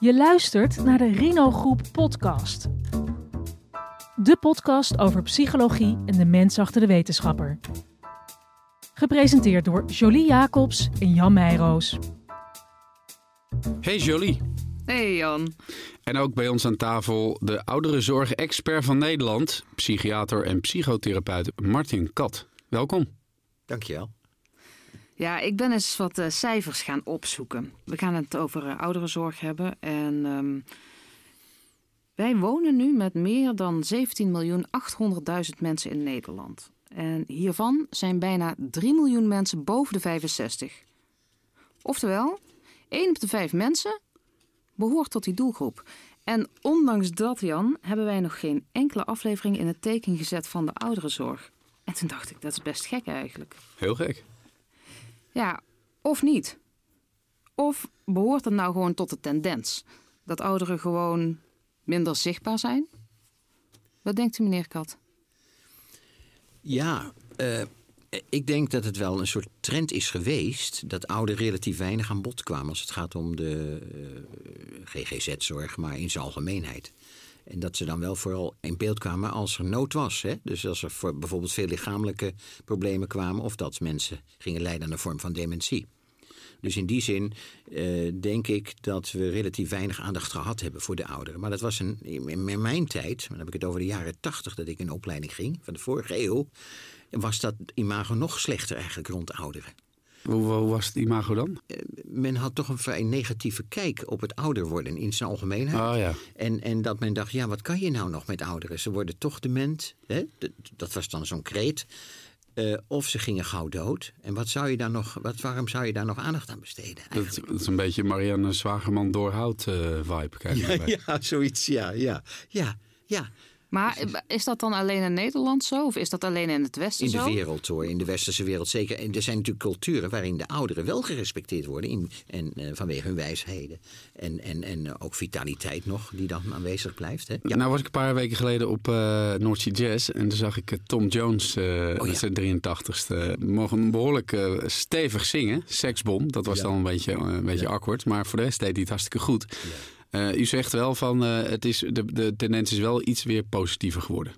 Je luistert naar de Rino Groep podcast. De podcast over psychologie en de mens achter de wetenschapper. Gepresenteerd door Jolie Jacobs en Jan Meijroos. Hey Jolie. Hey Jan. En ook bij ons aan tafel de ouderenzorg-expert van Nederland, psychiater en psychotherapeut Martin Kat. Welkom. Dankjewel. Ja, ik ben eens wat uh, cijfers gaan opzoeken. We gaan het over uh, ouderenzorg hebben. En um, wij wonen nu met meer dan 17.800.000 mensen in Nederland. En hiervan zijn bijna 3 miljoen mensen boven de 65. Oftewel, 1 op de 5 mensen behoort tot die doelgroep. En ondanks dat, Jan, hebben wij nog geen enkele aflevering in het teken gezet van de ouderenzorg. En toen dacht ik, dat is best gek eigenlijk. Heel gek. Ja, of niet. Of behoort het nou gewoon tot de tendens? Dat ouderen gewoon minder zichtbaar zijn? Wat denkt u, meneer Kat? Ja, uh, ik denk dat het wel een soort trend is geweest dat ouderen relatief weinig aan bod kwamen als het gaat om de uh, GGZ-zorg, maar in zijn algemeenheid. En dat ze dan wel vooral in beeld kwamen als er nood was. Hè? Dus als er voor bijvoorbeeld veel lichamelijke problemen kwamen of dat mensen gingen lijden aan een vorm van dementie. Dus in die zin uh, denk ik dat we relatief weinig aandacht gehad hebben voor de ouderen. Maar dat was een, in mijn tijd, dan heb ik het over de jaren tachtig dat ik in opleiding ging, van de vorige eeuw, was dat imago nog slechter eigenlijk rond ouderen. Hoe, hoe, was het imago dan? Men had toch een vrij negatieve kijk op het ouder worden in zijn algemeenheid. Oh, ja. en, en dat men dacht, ja, wat kan je nou nog met ouderen? Ze worden toch dement. Hè? Dat was dan zo'n kreet. Uh, of ze gingen gauw dood. En wat zou je daar nog, wat, waarom zou je daar nog aandacht aan besteden? Dat, dat, is een beetje Marianne Zwagerman doorhout uh, vibe. Kijk ja, ja, zoiets, ja, ja, ja, ja. Maar is dat dan alleen in Nederland zo? Of is dat alleen in het Westen zo? In de wereld hoor, in de westerse wereld zeker. En er zijn natuurlijk culturen waarin de ouderen wel gerespecteerd worden. In, en uh, vanwege hun wijsheden. En, en, en uh, ook vitaliteit nog, die dan aanwezig blijft. Hè? Ja. Nou was ik een paar weken geleden op uh, North Sea Jazz. En toen zag ik Tom Jones, oh, ja. zijn 83ste. Mogen behoorlijk stevig zingen. Seksbom, dat was ja. dan een beetje, een beetje awkward. Maar voor de rest deed hij het hartstikke goed. Uh, u zegt wel van uh, het is, de, de tendens is wel iets weer positiever geworden.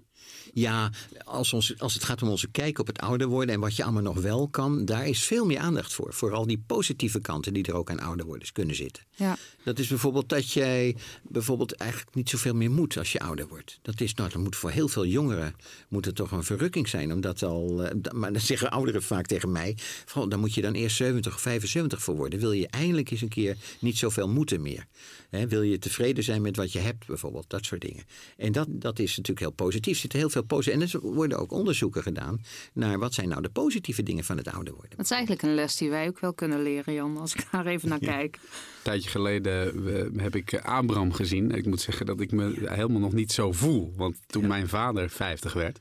Ja, als, ons, als het gaat om onze kijk op het ouder worden en wat je allemaal nog wel kan, daar is veel meer aandacht voor. Vooral die positieve kanten die er ook aan ouder worden kunnen zitten. Ja. Dat is bijvoorbeeld dat jij bijvoorbeeld eigenlijk niet zoveel meer moet als je ouder wordt. Dat is nou, dat moet voor heel veel jongeren moet het toch een verrukking zijn. Omdat al, maar dan zeggen ouderen vaak tegen mij, dan moet je dan eerst 70 of 75 voor worden. Wil je eindelijk eens een keer niet zoveel moeten meer? He, wil je tevreden zijn met wat je hebt bijvoorbeeld? Dat soort dingen. En dat, dat is natuurlijk heel positief. Er zitten heel veel en er worden ook onderzoeken gedaan naar wat zijn nou de positieve dingen van het ouder worden. Dat is eigenlijk een les die wij ook wel kunnen leren, Jan, als ik daar even naar kijk. Een tijdje geleden heb ik Abraham gezien. Ik moet zeggen dat ik me helemaal nog niet zo voel. Want toen mijn vader 50 werd,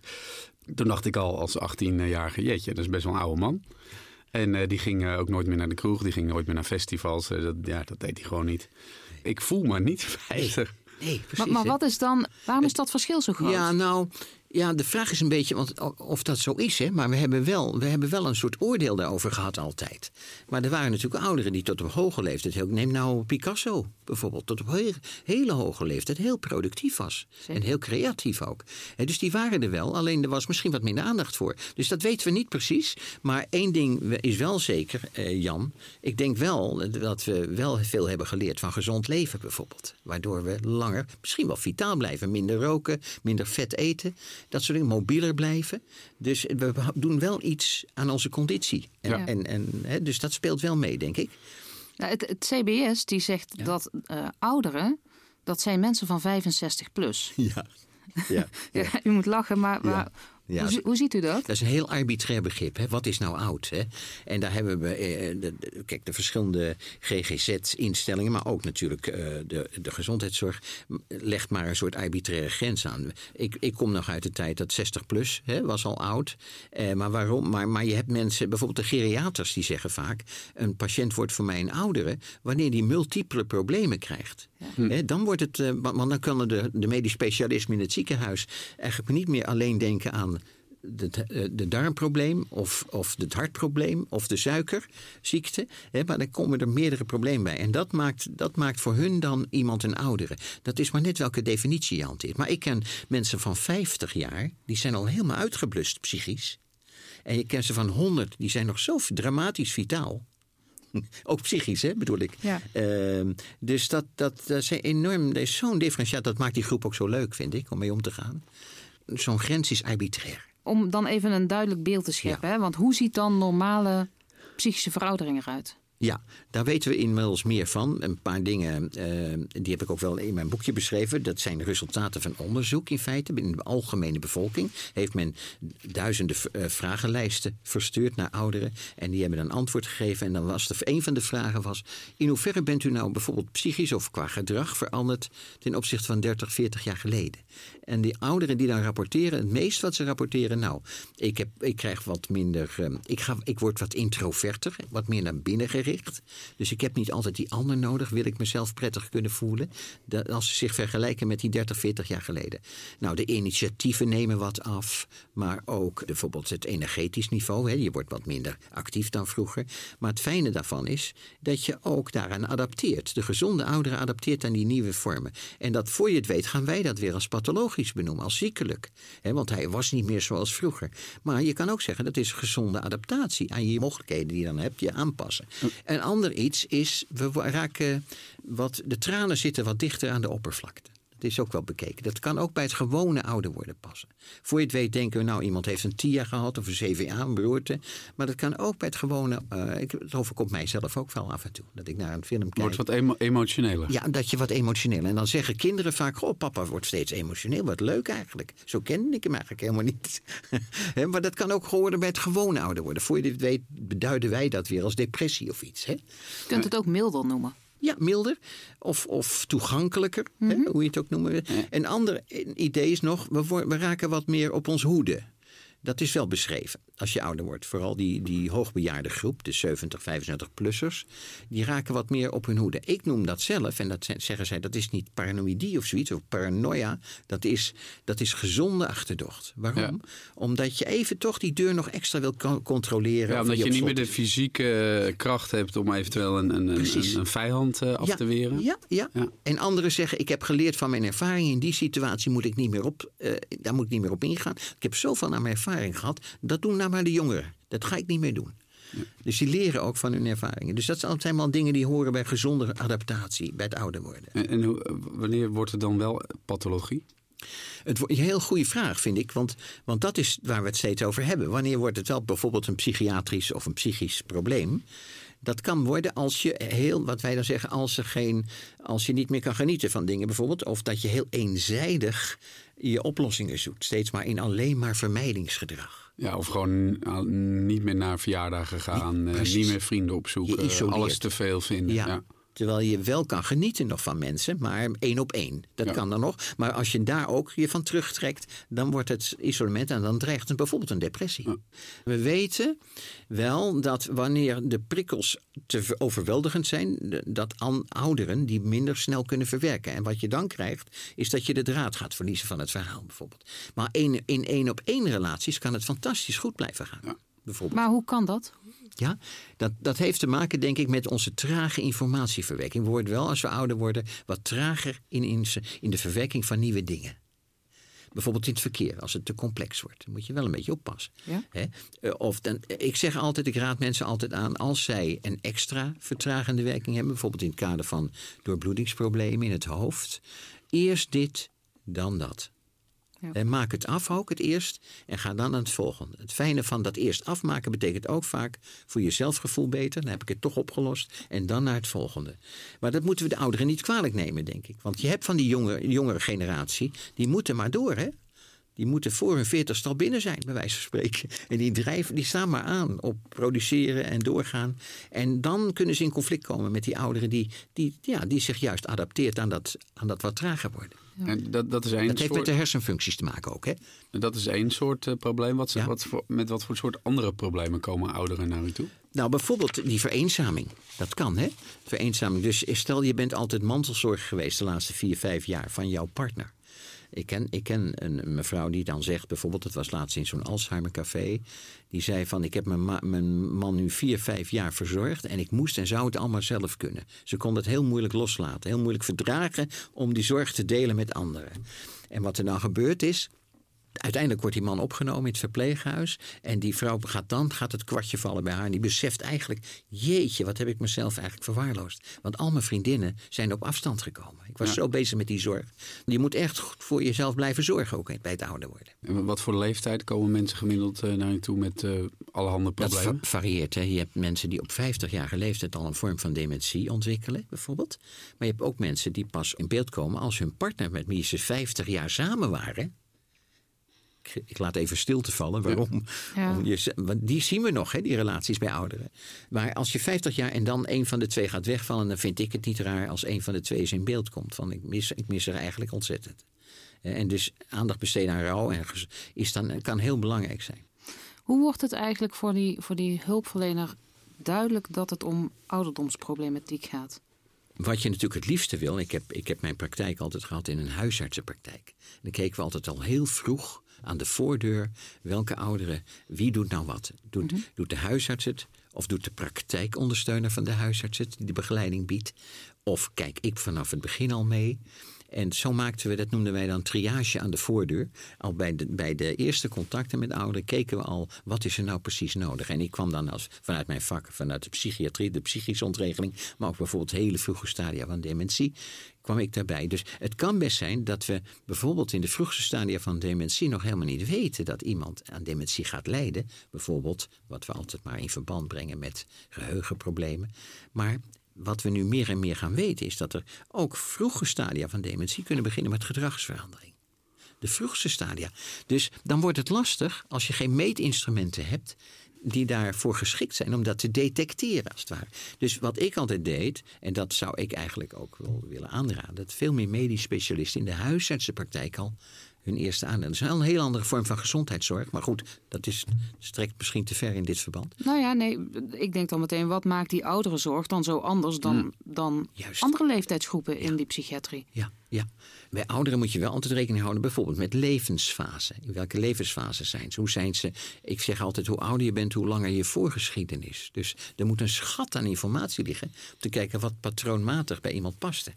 toen dacht ik al als 18-jarige, jeetje, dat is best wel een oude man. En uh, die ging uh, ook nooit meer naar de kroeg, die ging nooit meer naar festivals. Uh, dat, ja, dat deed hij gewoon niet. Ik voel me niet 50. Nee, precies, maar, maar wat is dan, waarom is dat verschil zo groot? Ja, nou, ja, de vraag is een beetje want, of dat zo is, hè? maar we hebben, wel, we hebben wel een soort oordeel daarover gehad altijd. Maar er waren natuurlijk ouderen die tot op hoge leeftijd, neem nou Picasso bijvoorbeeld, tot op hele, hele hoge leeftijd heel productief was. Zeker. En heel creatief ook. He, dus die waren er wel, alleen er was misschien wat minder aandacht voor. Dus dat weten we niet precies. Maar één ding is wel zeker, eh, Jan. Ik denk wel dat we wel veel hebben geleerd van gezond leven bijvoorbeeld. Waardoor we langer, misschien wel vitaal blijven. Minder roken, minder vet eten dat soort dingen, mobieler blijven. Dus we doen wel iets aan onze conditie. En, Ja. en, en, hè, dus dat speelt wel mee, denk ik. Nou, het, het CBS die zegt Ja. dat eh, ouderen, dat zijn mensen van 65 plus. Ja. Ja, Ja, u moet lachen, maar, maar Ja. hoe, hoe ziet u dat? Dat is een heel arbitrair begrip. Hè? Wat is nou oud? Hè? En daar hebben we eh, de, de- kijk, de verschillende GGZ-instellingen, maar ook natuurlijk eh, de, de gezondheidszorg, legt maar een soort arbitraire grens aan. Ik, ik kom nog uit de tijd dat 60 plus hè, was al oud. Eh, maar waarom? Maar, maar je hebt mensen, bijvoorbeeld de geriaters, die zeggen vaak: een patiënt wordt voor mij een oudere wanneer die multiple problemen krijgt. Hè, dan wordt het, eh, want, dan kunnen de, de medisch specialisten in het ziekenhuis eigenlijk niet meer alleen denken aan eh, de darmprobleem of, of het hartprobleem of de suikerziekte. Hè, maar dan komen er meerdere problemen bij. En dat maakt, dat maakt voor hun dan iemand een oudere. Dat is maar net welke definitie je hanteert. Maar ik ken mensen van 50 jaar, die zijn al helemaal uitgeblust psychisch. En je kent ze van 100, die zijn nog zo dramatisch vitaal. Ook psychisch, hè, bedoel ik. Ja. Ehm, dus dat, dat, dat is enorm. Dat is zo'n differentiaat. Dat maakt die groep ook zo leuk, vind ik, om mee om te gaan. Zo'n grens is arbitrair. Om dan even een duidelijk beeld te scheppen. Hè? Want hoe ziet dan normale psychische veroudering eruit? Ja, daar weten we inmiddels meer van. Een paar dingen, eh, die heb ik ook wel in mijn boekje beschreven. Dat zijn resultaten van onderzoek in feite. In de algemene bevolking heeft men duizenden uh, vragenlijsten verstuurd naar ouderen. En die hebben een antwoord gegeven. En dan was er, een van de vragen was... in hoeverre bent u nou bijvoorbeeld psychisch of qua gedrag veranderd... ten opzichte van 30, 40 jaar geleden? En die ouderen die dan rapporteren, het meest wat ze rapporteren... nou, ik, heb, ik krijg wat minder... Uh, ik, ga, ik word wat introverter, wat meer naar binnen gericht dus ik heb niet altijd die ander nodig. Wil ik mezelf prettig kunnen voelen? Dat, als ze zich vergelijken met die 30, 40 jaar geleden. Nou, de initiatieven nemen wat af. Maar ook bijvoorbeeld het energetisch niveau. Hè. Je wordt wat minder actief dan vroeger. Maar het fijne daarvan is dat je ook daaraan adapteert. De gezonde ouderen adapteert aan die nieuwe vormen. En dat voor je het weet gaan wij dat weer als pathologisch benoemen. Als ziekelijk. Want hij was niet meer zoals vroeger. Maar je kan ook zeggen dat is gezonde adaptatie. Aan je mogelijkheden die je dan hebt, je aanpassen. Een ander iets is, we raken wat, de tranen zitten wat dichter aan de oppervlakte. Is ook wel bekeken. Dat kan ook bij het gewone ouder worden passen. Voor je het weet denken we, nou, iemand heeft een TIA gehad of een CVA, een beroerte. Maar dat kan ook bij het gewone, uh, ik, het overkomt mijzelf ook wel af en toe. Dat ik naar een film kijk. Wordt wat emo emotioneler. Ja, dat je wat emotioneel. En dan zeggen kinderen vaak, oh papa wordt steeds emotioneel. Wat leuk eigenlijk. Zo kende ik hem eigenlijk helemaal niet. maar dat kan ook geworden bij het gewone ouder worden. Voor je het weet beduiden wij dat weer als depressie of iets. Hè? Je kunt het ook milder noemen. Ja, milder of, of toegankelijker, hè, mhm. hoe je het ook noemen Een ander idee is nog, we, we raken wat meer op ons hoede. Dat is wel beschreven als je ouder wordt. Vooral die, die hoogbejaarde groep, de 70, 75-plussers, die raken wat meer op hun hoede. Ik noem dat zelf, en dat zeggen zij, dat is niet paranoïdie of zoiets, of paranoia. Dat is, dat is gezonde achterdocht. Waarom? Omdat je even toch die deur nog extra wil controleren. Ja, omdat je, niet meer de fysieke eh, kracht hebt om eventueel een, een, een, een vijand uh, af te weren. Ja, ja, ja, En anderen zeggen, ik heb geleerd van mijn ervaring. In die situatie moet ik niet meer op, uh, daar moet ik niet meer op ingaan. Ik heb zoveel aan mijn ervaring gehad. Dat doen nou maar de jongeren. Dat ga ik niet meer doen. Dus die leren ook van hun ervaringen. Dus dat zijn allemaal dingen die horen bij gezonde adaptatie, bij het ouder worden. En, wanneer wordt het dan wel pathologie? Het wordt een heel goede vraag, vind ik. Want, want dat is waar we het steeds over hebben. Wanneer wordt het wel bijvoorbeeld een psychiatrisch of een psychisch probleem? Dat kan worden als je heel, wat wij dan zeggen, als, er geen, als je niet meer kan genieten van dingen bijvoorbeeld. Of dat je heel eenzijdig je oplossingen zoekt. Steeds maar in alleen maar vermijdingsgedrag. Ja, of gewoon niet meer naar verjaardagen gaan, niet, eh, niet meer vrienden opzoeken, alles te veel vinden. ja. Terwijl je wel kan genieten nog van mensen, maar één op één. Dat kan dan nog. Maar als je daar ook je van terugtrekt, dan wordt het isolement en dan dreigt het bijvoorbeeld een depressie. We weten wel dat wanneer de prikkels te overweldigend zijn, dat ouderen die minder snel kunnen verwerken. En wat je dan krijgt, is dat je de draad gaat verliezen van het verhaal bijvoorbeeld. Maar in één op één relaties kan het fantastisch goed blijven gaan. Ja. Maar hoe kan dat? Ja, dat, dat heeft te maken, denk ik, met onze trage informatieverwerking. We worden wel, als we ouder worden, wat trager in, in, in de verwerking van nieuwe dingen. Bijvoorbeeld in het verkeer, als het te complex wordt. Dan moet je wel een beetje oppassen. Ja? Eh, of dan, ik zeg altijd, ik raad mensen altijd aan... als zij een extra vertragende werking hebben... bijvoorbeeld in het kader van doorbloedingsproblemen in het hoofd... eerst dit, dan dat. En maak het af ook het eerst en ga dan aan het volgende. Het fijne van dat eerst afmaken betekent ook vaak voor je zelfgevoel beter. Dan heb ik het toch opgelost en dan naar het volgende. Maar dat moeten we de ouderen niet kwalijk nemen, denk ik. Want je hebt van die jonge, jongere generatie, die moeten maar door, hè? Die moeten voor hun veertigste al binnen zijn, bij wijze van spreken. En die, drijven, die staan maar aan op produceren en doorgaan. En dan kunnen ze in conflict komen met die ouderen die, die, ja, die zich juist adapteert aan dat, aan dat wat trager worden. En dat, dat, is dat heeft met de hersenfuncties te maken ook. Hè? Dat is één soort uh, probleem. Wat, wat voor, met wat voor soort andere problemen komen ouderen naar u toe? Nou, bijvoorbeeld die vereenzaming. Dat kan, hè? Vereenzaming. Dus stel je bent altijd mantelzorger geweest de laatste vier, vijf jaar van jouw partner. Ik ken, ik ken een mevrouw die dan zegt, bijvoorbeeld, het was laatst in zo'n Alzheimer-café. Die zei van, ik heb mijn, mijn man nu vier, vijf jaar verzorgd. En ik moest en zou het allemaal zelf kunnen. Ze kon het heel moeilijk loslaten. Heel moeilijk verdragen om die zorg te delen met anderen. En wat er dan gebeurd is, Uiteindelijk wordt die man opgenomen in het verpleeghuis. En die vrouw gaat dan, gaat het kwartje vallen bij haar. En die beseft eigenlijk, jeetje, wat heb ik mezelf eigenlijk verwaarloosd. Want al mijn vriendinnen zijn op afstand gekomen. Ik was Ja. zo bezig met die zorg. Je moet echt goed voor jezelf blijven zorgen, ook bij het ouder worden. En wat voor leeftijd komen mensen gemiddeld eh, naar je toe met eh allerhande Dat problemen? va- varieert. Hè. Je hebt mensen die op 50-jarige leeftijd al een vorm van dementie ontwikkelen, bijvoorbeeld. Maar je hebt ook mensen die pas in beeld komen als hun partner met wie ze 50 jaar samen waren. Ik, laat even stilte vallen. Waarom? Ja. Om je- want die zien we nog, hè, die relaties bij ouderen. Maar als je 50 jaar en dan een van de twee gaat wegvallen, dan vind ik het niet raar als een van de twee eens in beeld komt. Van ik mis, ik mis er eigenlijk ontzettend. Eh, En dus aandacht besteden aan rouw en is dan, kan heel belangrijk zijn. Hoe wordt het eigenlijk voor die, voor die hulpverlener duidelijk dat het om ouderdomsproblematiek gaat? Wat je natuurlijk het liefste wil, ik heb, ik heb mijn praktijk altijd gehad in een huisartsenpraktijk. Dan keken we altijd al heel vroeg aan de voordeur welke ouderen, wie doet nou wat? Doet, doet de huisarts het? Of doet de praktijkondersteuner van de huisarts het, die de begeleiding biedt? Of kijk ik vanaf het begin al mee? En zo maakten we, dat noemden wij dan triage aan de voordeur. Al bij de, bij de eerste contacten met ouderen keken we al, wat is er nou precies nodig? En ik kwam dan als, vanuit mijn vak, vanuit de psychiatrie, de psychische ontregeling, maar ook bijvoorbeeld hele vroege stadia van dementie, kwam ik daarbij. Dus het kan best zijn dat we bijvoorbeeld in de vroegste stadia van dementie nog helemaal niet weten dat iemand aan dementie gaat lijden. Bijvoorbeeld, wat we altijd maar in verband brengen met geheugenproblemen. Maar wat we nu meer en meer gaan weten is dat er ook vroege stadia van dementie kunnen beginnen met gedragsverandering. De vroegste stadia. Dus dan wordt het lastig als je geen meetinstrumenten hebt die daarvoor geschikt zijn om dat te detecteren als het ware. Dus wat ik altijd deed, en dat zou ik eigenlijk ook wel willen aanraden, dat veel meer medisch specialisten in de huisartsenpraktijk al hun eerste aandeel. Dat is wel een heel andere vorm van gezondheidszorg, maar goed, dat is, strekt misschien te ver in dit verband. Nou ja, nee, ik denk dan meteen, wat maakt die ouderenzorg dan zo anders dan, dan Juist. andere leeftijdsgroepen in die psychiatrie? Ja, ja. Bij ouderen moet je wel altijd rekening houden, bijvoorbeeld met levensfase. In welke levensfase zijn ze? Hoe zijn ze? Ik zeg altijd, hoe ouder je bent, hoe langer je voorgeschiedenis. Dus er moet een schat aan informatie liggen om te kijken wat patroonmatig bij iemand paste.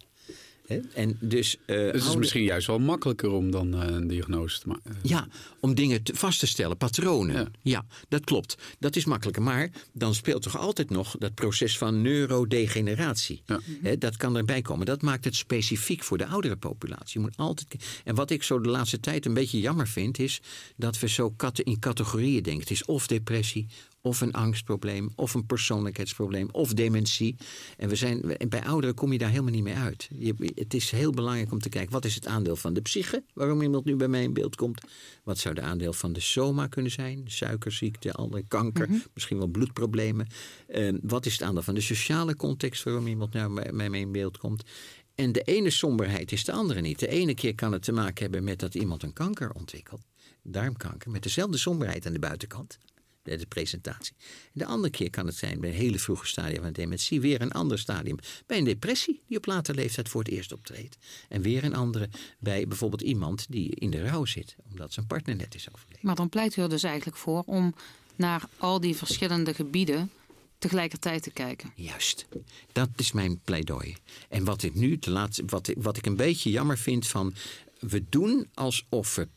En dus, eh, Dus het is misschien juist wel makkelijker om dan eh, een diagnose te maken. Ja, om dingen te- vast te stellen, patronen. Ja. Ja. dat klopt. Dat is makkelijker. Maar dan speelt toch altijd nog dat proces van neurodegeneratie. Ja. Dat kan erbij komen. Dat maakt het specifiek voor de oudere populatie. Je moet altijd... En wat ik zo de laatste tijd een beetje jammer vind... is dat we zo kat- in categorieën denken. Het is of depressie, of een angstprobleem... of een persoonlijkheidsprobleem, of dementie. En we zijn, bij ouderen kom je daar helemaal niet mee uit. Je, het is heel belangrijk om te kijken... wat is het aandeel van de psyche... waarom iemand nu bij mij in beeld komt... Wat zou de aandeel van de soma kunnen zijn? Suikerziekte, andere kanker, misschien wel bloedproblemen. Eh, wat is het aandeel van de sociale context waarom iemand nou bij mij in beeld komt? En de ene somberheid is de andere niet. De ene keer kan het te maken hebben met dat iemand een kanker ontwikkelt, darmkanker, met dezelfde somberheid aan de buitenkant. Bij De presentatie. De andere keer kan het zijn bij een hele vroege stadium van dementie, weer een ander stadium bij een depressie die op later leeftijd voor het eerst optreedt. En weer een andere bij bijvoorbeeld iemand die in de rouw zit, omdat zijn partner net is overleden. Maar dan pleit u er dus eigenlijk voor om naar al die verschillende gebieden tegelijkertijd te kijken. Juist, dat is mijn pleidooi. En wat ik nu, de laatste, wat, ik- wat ik een beetje jammer vind van. We doen alsof we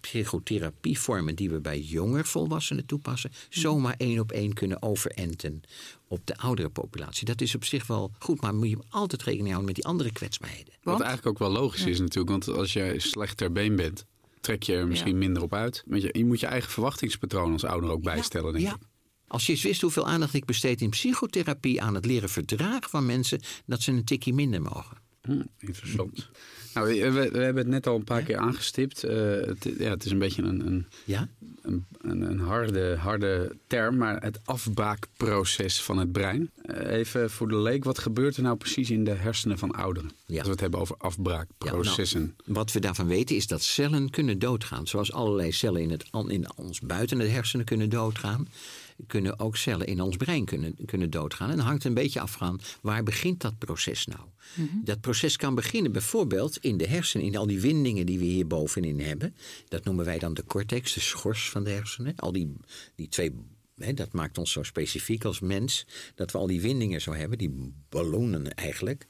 psychotherapievormen die we bij jonger volwassenen toepassen, zomaar één op één kunnen overenten op de oudere populatie. Dat is op zich wel goed, maar moet je altijd rekening houden met die andere kwetsbaarheden. Wat eigenlijk ook wel logisch is natuurlijk. Want als je slecht ter been bent, trek je er misschien Ja. minder op uit. Want je, je moet je eigen verwachtingspatroon als ouder ook bijstellen, denk ja. ik. Als je eens wist hoeveel aandacht ik besteed in psychotherapie aan het leren verdragen van mensen, dat ze een tikje minder mogen. Hm, interessant. Nou, we, we- hebben het net al een paar keer aangestipt. Eh, het, ja, het is een beetje een, een, Ja? een, een, harde, harde term, maar het afbraakproces van het brein. Eh, even voor de leek, wat gebeurt er nou precies in de hersenen van ouderen? Ja. Als we het hebben over afbraakprocessen. Ja, nou, wat we daarvan weten is dat cellen kunnen doodgaan. Zoals allerlei cellen in, het, in ons buiten de hersenen kunnen doodgaan. Kunnen ook cellen in ons brein kunnen, kunnen doodgaan. En hangt een beetje af van waar begint dat proces nou? Dat proces kan beginnen bijvoorbeeld in de hersenen, in al die windingen die we hier bovenin hebben. Dat noemen wij dan de cortex, de schors van de hersenen. Al die, die twee dat maakt ons zo specifiek als mens dat we al die windingen zo hebben, die ballonen eigenlijk.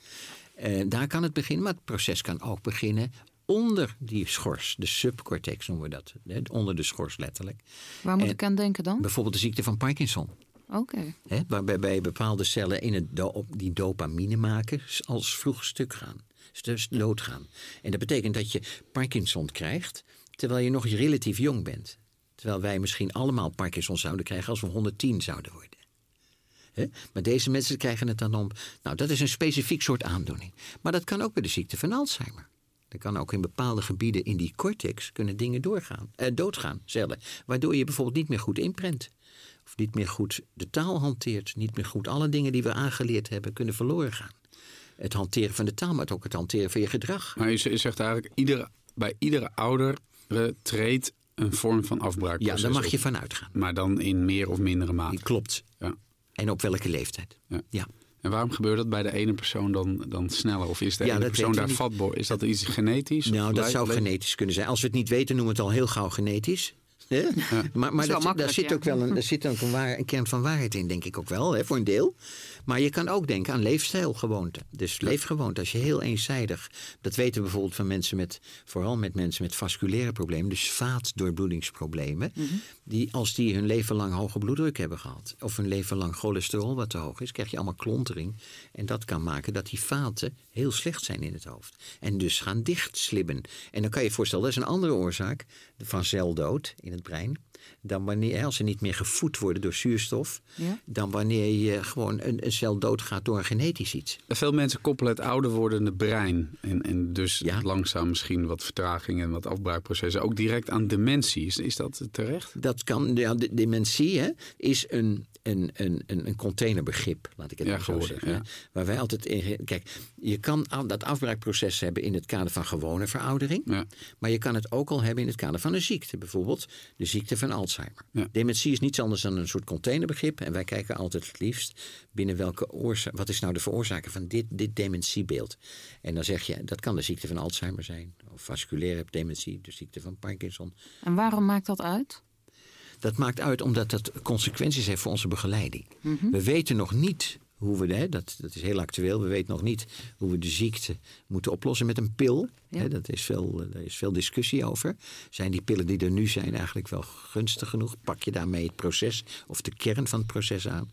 Eh, daar kan het beginnen, maar het proces kan ook beginnen onder die schors. De subcortex noemen we dat. Hè, onder de schors letterlijk. Waar moet En ik aan denken dan? Bijvoorbeeld de ziekte van Parkinson. Oké. Hè, waarbij bij bepaalde cellen in het do- die dopamine maken als vroeg stuk gaan. Dus doodgaan. En dat betekent dat je Parkinson krijgt terwijl je nog relatief jong bent. Terwijl wij misschien allemaal Parkinson zouden krijgen als we 110 zouden worden. Maar deze mensen krijgen het dan om. Nou, dat is een specifiek soort aandoening. Maar dat kan ook bij de ziekte van Alzheimer. Er kan ook in bepaalde gebieden in die cortex kunnen dingen doorgaan, eh, doodgaan, cellen. Waardoor je bijvoorbeeld niet meer goed inprent. Of niet meer goed de taal hanteert. Niet meer goed alle dingen die we aangeleerd hebben kunnen verloren gaan. Het hanteren van de taal, maar ook het hanteren van je gedrag. Maar je, zegt eigenlijk, iedere, bij iedere ouder treedt een vorm van Ja, afbraakproces daar mag je van uitgaan. Maar dan in meer of mindere mate. Klopt. Ja. En op welke leeftijd? Ja. Ja. En waarom gebeurt dat bij de ene persoon dan, dan sneller? Of is de Ja, ene persoon daar vatbaar? Is dat iets genetisch? Nou, dat zou genetisch kunnen zijn. Als we het niet weten, noemen we het al heel gauw genetisch. Hè? Maar, maar dat- daar zit ja. ook wel een, daar zit ook een, waar, een kern van waarheid in, denk ik ook wel, hè, voor een deel. Maar je kan ook denken aan leefstijlgewoonten. Dus leefgewoonten, als je heel eenzijdig... Dat weten we bijvoorbeeld van mensen met... vooral met mensen met vasculaire problemen... dus vaatdoorbloedingsproblemen... Mhm. die als die hun leven lang hoge bloeddruk hebben gehad... of hun leven lang cholesterol wat te hoog is... krijg je allemaal klontering. En dat kan maken dat die vaten heel slecht zijn in het hoofd. En dus gaan dichtslibben. En dan kan je je voorstellen, dat is een andere oorzaak... van celdood in het brein... dan wanneer, als ze niet meer gevoed worden door zuurstof... Ja. dan wanneer je gewoon een, een cel doodgaat door een genetisch iets. Veel mensen koppelen het ouder wordende brein. En, en dus Ja. langzaam misschien wat vertraging en wat afbraakprocessen. Ook direct aan dementie. Is, is dat terecht? Dat kan, ja, de dementie hè, is een, een, een, een een containerbegrip, laat ik het Ja, maar zo zeggen. ja. Waar wij altijd in. Kijk, je kan dat afbraakproces hebben in het kader van gewone veroudering. Ja. Maar je kan het ook al hebben in het kader van een ziekte. Bijvoorbeeld de ziekte van Alzheimer. Ja. Dementie is niets anders dan een soort containerbegrip. En wij kijken altijd het liefst binnen welke oorzaak. Wat is nou de veroorzaker van dit, dit dementiebeeld? En dan zeg je dat kan de ziekte van Alzheimer zijn. Of vasculaire dementie, de ziekte van Parkinson. En waarom maakt dat uit? Dat maakt uit omdat dat consequenties heeft voor onze begeleiding. Mhm. We weten nog niet hoe we, hè, dat, dat is heel actueel, we weten nog niet hoe we de ziekte moeten oplossen met een pil. Ja. Hè, dat is veel, eh, daar is veel discussie over. Zijn die pillen die er nu zijn eigenlijk wel gunstig genoeg? Pak je daarmee het proces of de kern van het proces aan?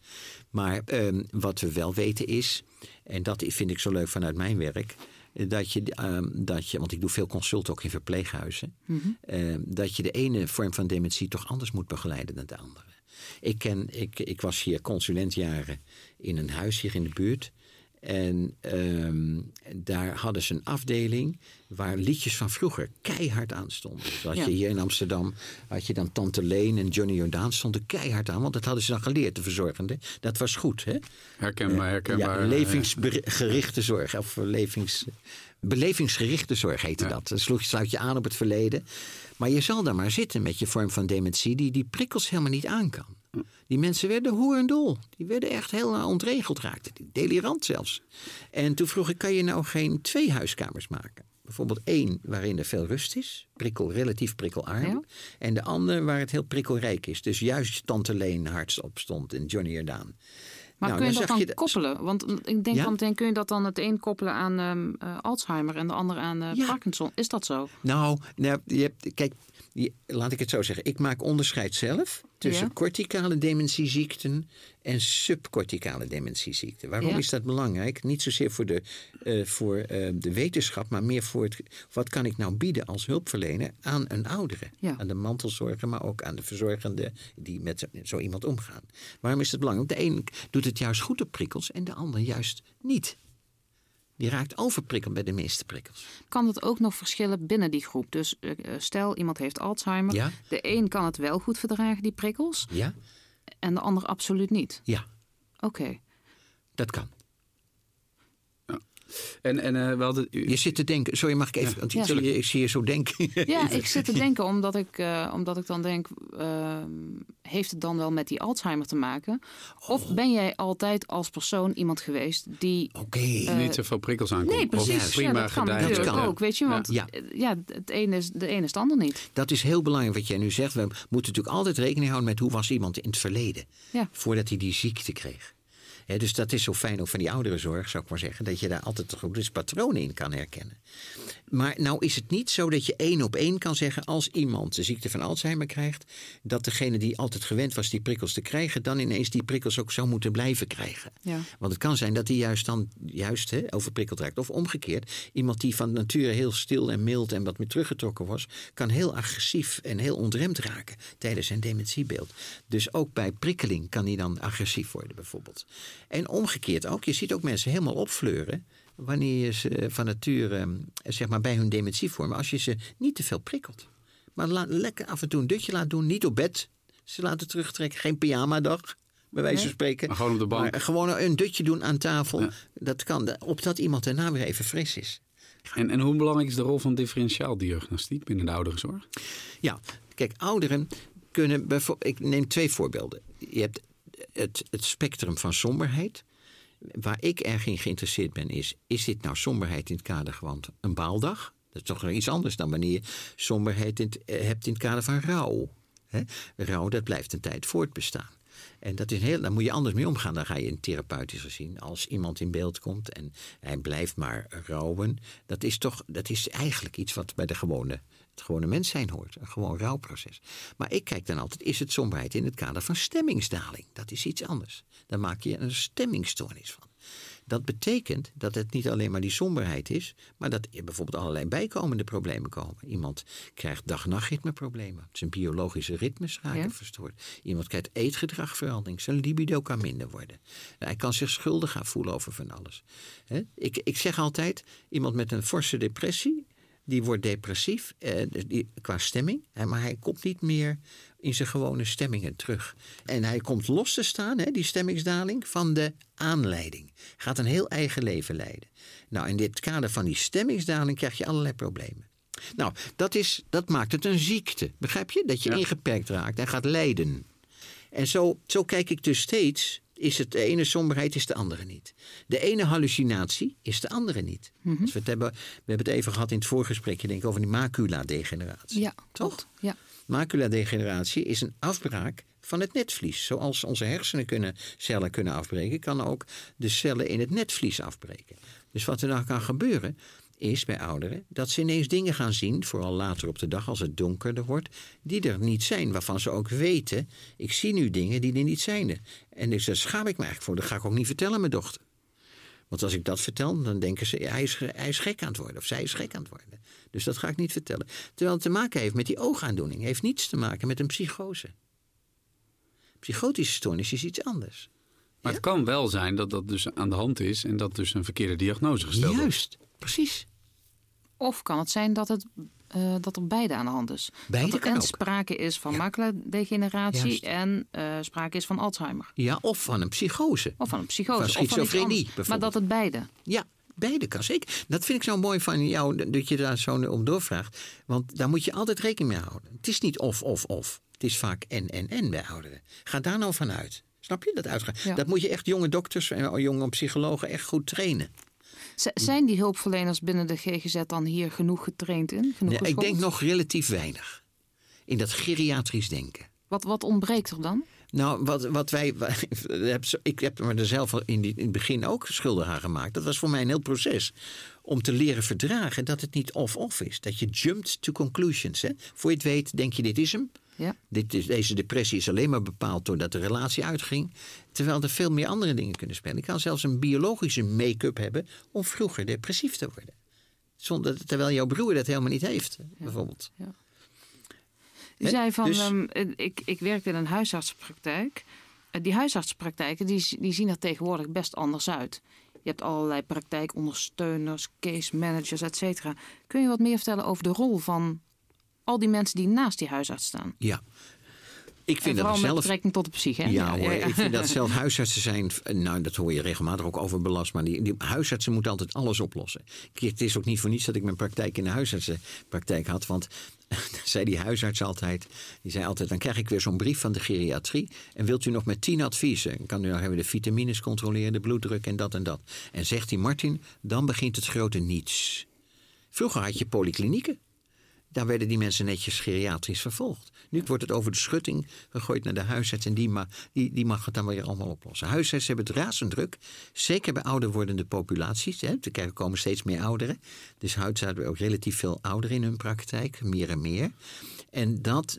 Maar ehm, wat we wel weten is, en dat vind ik zo leuk vanuit mijn werk, dat je, ehm, dat je, want ik doe veel consult ook in verpleeghuizen, ehm, dat je de ene vorm van dementie toch anders moet begeleiden dan de andere. Ik, ken, ik, ik was hier consulentjaren in een huis hier in de buurt. En ehm, daar hadden ze een afdeling waar liedjes van vroeger keihard aan stonden. Dus had Ja. je hier in Amsterdam, had je dan Tante Leen en Johnny Jordaan stonden keihard aan. Want dat hadden ze dan geleerd, de verzorgende. Dat was goed, hè? Herkenbaar, herkenbaar. Ja, levensgerichte zorg. Of belevingsgerichte zorg heette Ja. dat. Dan sloeg je, sluit je aan op het verleden. Maar je zal daar maar zitten met je vorm van dementie... die die prikkels helemaal niet aan kan. Die mensen werden hoerendol. Die werden echt heel ontregeld raakten. Die delirant zelfs. En toen vroeg ik, kan je nou geen twee huiskamers maken? Bijvoorbeeld één waarin er veel rust is. Prikkel, relatief prikkelarm. Ja. En de andere waar het heel prikkelrijk is. Dus juist Tante Leen hardop stond en Johnny Jordaan. Maar Nou, kun je dat dan je koppelen? Want ik denk Ja? dan meteen, kun je dat dan het een koppelen aan ehm, eh, Alzheimer en de ander aan eh, Ja. Parkinson? Is dat zo? Nou, nou je hebt, kijk, laat ik het zo zeggen. Ik maak onderscheid zelf tussen Ja. corticale dementieziekten en subcorticale dementieziekten. Waarom Ja. is dat belangrijk? Niet zozeer voor, de, eh, voor eh, de wetenschap, maar meer voor het, wat kan ik nou bieden als hulpverlener aan een oudere. Ja. Aan de mantelzorger, maar ook aan de verzorgende die met zo, zo iemand omgaan. Waarom is het belangrijk? De een doet het juist goed op prikkels en de ander juist niet. Die raakt overprikkeld bij de meeste prikkels. Kan het ook nog verschillen binnen die groep? Dus eh, stel, iemand heeft Alzheimer. Ja. De een kan het wel goed verdragen, die prikkels. Ja? En de ander absoluut niet. Ja, Oké. dat kan. En, en uh, we hadden... Je zit te denken, sorry mag ik even, want Ja. je- ik zie je zo denken. Ja, ik zit te denken omdat ik, eh, omdat ik dan denk, ehm, heeft het dan wel met die Alzheimer te maken? Of Oh. ben jij altijd als persoon iemand geweest die... Oké, niet zoveel prikkels aankomt. Nee, precies. Of Ja, prima dat kan gedijt. natuurlijk kan. ook, weet je. Want Ja. eh, ja, het ene is, de ene is het ander niet. dat is heel belangrijk wat jij nu zegt. We moeten natuurlijk altijd rekening houden met hoe was iemand in het verleden. Ja. Voordat hij die ziekte kreeg. Dus dat is zo fijn ook van die ouderenzorg, zou ik maar zeggen. Dat je daar altijd toch ook dus patronen in kan herkennen. Maar nou is het niet zo dat je één op één kan zeggen... als iemand de ziekte van Alzheimer krijgt... dat degene die altijd gewend was die prikkels te krijgen... dan ineens die prikkels ook zou moeten blijven krijgen. Ja. Want het kan zijn dat hij juist dan juist overprikkeld raakt. Of omgekeerd, iemand die van nature heel stil en mild... en wat meer teruggetrokken was... kan heel agressief en heel ontremd raken tijdens zijn dementiebeeld. Dus ook bij prikkeling kan hij dan agressief worden bijvoorbeeld. En omgekeerd ook, je ziet ook mensen helemaal opfleuren wanneer je ze van nature eh, zeg maar bij hun dementie vormen, als je ze niet te veel prikkelt. Maar lekker af en toe een dutje laat doen, niet op bed. Ze laten terugtrekken, geen pyjama-dag, bij wijze van spreken. Maar gewoon op de bank. Maar gewoon een dutje doen aan tafel. Ja. Dat kan, opdat iemand daarna weer even fris is. En, en hoe belangrijk is de rol van differentiaaldiagnostiek binnen de ouderenzorg? Ja, kijk, ouderen kunnen bijvoorbeeld. Ik neem twee voorbeelden. Je hebt het, het spectrum van somberheid. Waar ik erg in geïnteresseerd ben, is: is dit nou somberheid in het kader van een baaldag? Dat is toch iets anders dan wanneer je somberheid in het- eh, hebt in het kader van rouw. Rouw, dat blijft een tijd voortbestaan. En dat is heel, daar moet je anders mee omgaan. Dan ga je in therapeutisch gezien, als iemand in beeld komt en hij blijft maar rouwen. Dat is toch, dat is eigenlijk iets wat bij de gewone, het gewone mens zijn hoort. Een gewoon rouwproces. Maar ik kijk dan altijd, is het somberheid in het kader van stemmingsdaling? Dat is iets anders. Dan maak je een stemmingstoornis van. Dat betekent dat het niet alleen maar die somberheid is, maar dat er bijvoorbeeld allerlei bijkomende problemen komen. Iemand krijgt dag-nachtritmeproblemen. Zijn biologische ritmes raken Ja. verstoord. Iemand krijgt eetgedragverandering. Zijn libido kan minder worden. Hij kan zich schuldig gaan voelen over van alles. Ik, ik zeg altijd, iemand met een forse depressie, die wordt depressief eh, die, qua stemming, hè, maar hij komt niet meer in zijn gewone stemmingen terug. En hij komt los te staan, hè, die stemmingsdaling, van de aanleiding. Gaat een heel eigen leven leiden. Nou, in dit kader van die stemmingsdaling krijg je allerlei problemen. Nou, dat, is, dat maakt het een ziekte. Begrijp je? Dat je Ja. ingeperkt raakt en gaat lijden. En zo, zo kijk ik dus steeds. Is het de ene somberheid, is de andere niet. De ene hallucinatie is de andere niet. Als we, het hebben, we hebben het even gehad in het voorgesprekje, denk ik, over die macula-degeneratie. Ja, Toch? Ja. Macula-degeneratie is een afbraak van het netvlies. Zoals onze hersenen kunnen, cellen kunnen afbreken, kan ook de cellen in het netvlies afbreken. Dus wat er dan kan gebeuren, is bij ouderen dat ze ineens dingen gaan zien, vooral later op de dag als het donkerder wordt, die er niet zijn. Waarvan ze ook weten, ik zie nu dingen die er niet zijn. En dus daar schaam ik me eigenlijk voor. Dat ga ik ook niet vertellen mijn dochter. Want als ik dat vertel, dan denken ze, hij is, hij is gek aan het worden. Of zij is gek aan het worden. Dus dat ga ik niet vertellen. Terwijl het te maken heeft met die oogaandoening. heeft niets te maken met een psychose. Psychotische stoornis is iets anders. Maar het kan wel zijn dat dat dus aan de hand is en dat dus een verkeerde diagnose gesteld wordt. Juist, precies. Of kan het zijn dat, het, eh, dat er beide aan de hand is? Beide dat er en ook. sprake is van Ja. macula-degeneratie Juist. en eh, sprake is van Alzheimer. Ja, of van een psychose. Of van een psychose. Van of van schizofrenie. Maar dat het beide. Ja, beide kan zeker. Dat vind ik zo mooi van jou, dat je daar zo om doorvraagt. Want daar moet je altijd rekening mee houden. Het is niet of, of, of. Het is vaak en, en, en bij ouderen. Ga daar nou vanuit. Snap je? Dat uitgaan. Ja. Dat moet je echt jonge dokters en jonge psychologen echt goed trainen. Z- zijn die hulpverleners binnen de GGZ dan hier genoeg getraind in? Genoeg Nee, ik denk nog relatief weinig. In dat geriatrisch denken. Wat, wat ontbreekt er dan? Nou, wat, wat wij. Ik heb me er zelf in, die- in het begin ook schuldig aan gemaakt. Dat was voor mij een heel proces. Om te leren verdragen dat het niet of-of is. Dat je jumpt to conclusions. Hè? Voor je het weet, denk je: dit is hem. Ja. Dit is, deze depressie is alleen maar bepaald doordat de relatie uitging. Terwijl er veel meer andere dingen kunnen spelen. Ik kan zelfs een biologische make-up hebben om vroeger depressief te worden. Zonder, terwijl jouw broer dat helemaal niet heeft, bijvoorbeeld. U Hè? zei van, Dus- ehm, ik, ik werk in een huisartsenpraktijk. Eh, die huisartsenpraktijken die, die zien er tegenwoordig best anders uit. Je hebt allerlei praktijkondersteuners, case managers, et cetera. Kun je wat meer vertellen over de rol van al die mensen die naast die huisarts staan? Ja. Ik vind en dat zelf. betrekking tot de psyche. Hè? Ja, hoor, ik vind dat zelf huisartsen zijn. Nou, dat hoor je regelmatig ook overbelast. Maar die, die huisartsen moeten altijd alles oplossen. Het is ook niet voor niets dat ik mijn praktijk in de huisartsenpraktijk had. Want zei die huisarts altijd. Die zei altijd: dan krijg ik weer zo'n brief van de geriatrie. En wilt u nog met tien adviezen? Kan u nog even de vitamines controleren, de bloeddruk en dat en dat. En zegt hij: Martin, dan begint het grote niets. Vroeger had je polyklinieken. Daar werden die mensen netjes geriatrisch vervolgd. Nu wordt het over de schutting gegooid naar de huisarts en die, ma die, die mag het dan weer allemaal oplossen. Huisartsen hebben het razend druk, zeker bij ouder wordende populaties. Hè. Er komen steeds meer ouderen. Dus huisartsen hebben ook relatief veel ouderen in hun praktijk, meer en meer. En dat,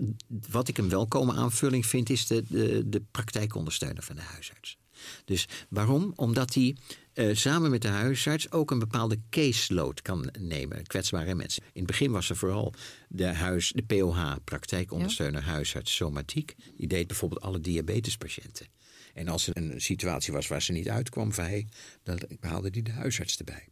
wat ik een welkome aanvulling vind, is de, de, de praktijkondersteuner van de huisarts. Dus waarom? Omdat die uh, samen met de huisarts ook een bepaalde caseload kan nemen. Kwetsbare mensen. In het begin was er vooral de, huis, de POH, praktijkondersteuner, huisarts, somatiek. Die deed bijvoorbeeld alle diabetespatiënten. En als er een situatie was waar ze niet uitkwam, hij, dan haalde die de huisarts erbij.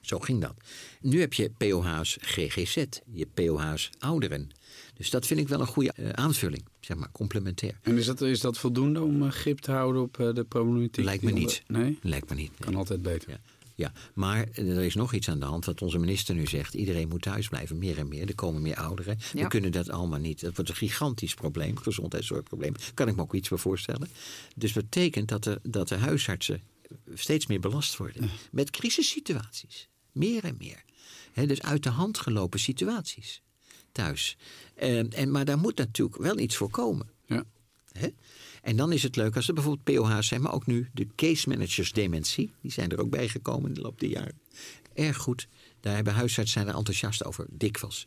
Zo ging dat. Nu heb je POH's GGZ, je POH's ouderen. Dus dat vind ik wel een goede uh, aanvulling, zeg maar, complementair. En is dat, is dat voldoende om uh, grip te houden op uh, de problematiek? Lijkt me niet. Nee? Lijkt me niet. Kan altijd beter. Ja. ja. maar er is nog iets aan de hand wat onze minister nu zegt. Iedereen moet thuis blijven, meer en meer. Er komen meer ouderen. Ja. We kunnen dat allemaal niet. Dat wordt een gigantisch probleem, gezondheidszorgprobleem. Kan ik me ook iets voor voorstellen. Dus dat betekent dat, er, dat de huisartsen steeds meer belast worden. Ja. Met crisissituaties. Meer en meer. He, dus uit de hand gelopen situaties thuis. Uh, en, maar daar moet natuurlijk wel iets voor komen. Ja. En dan is het leuk als er bijvoorbeeld POH's zijn, maar ook nu de case managers dementie. Die zijn er ook bijgekomen in de loop der jaren. Erg goed. Daar hebben huisartsen zijn er enthousiast over, dikwijls.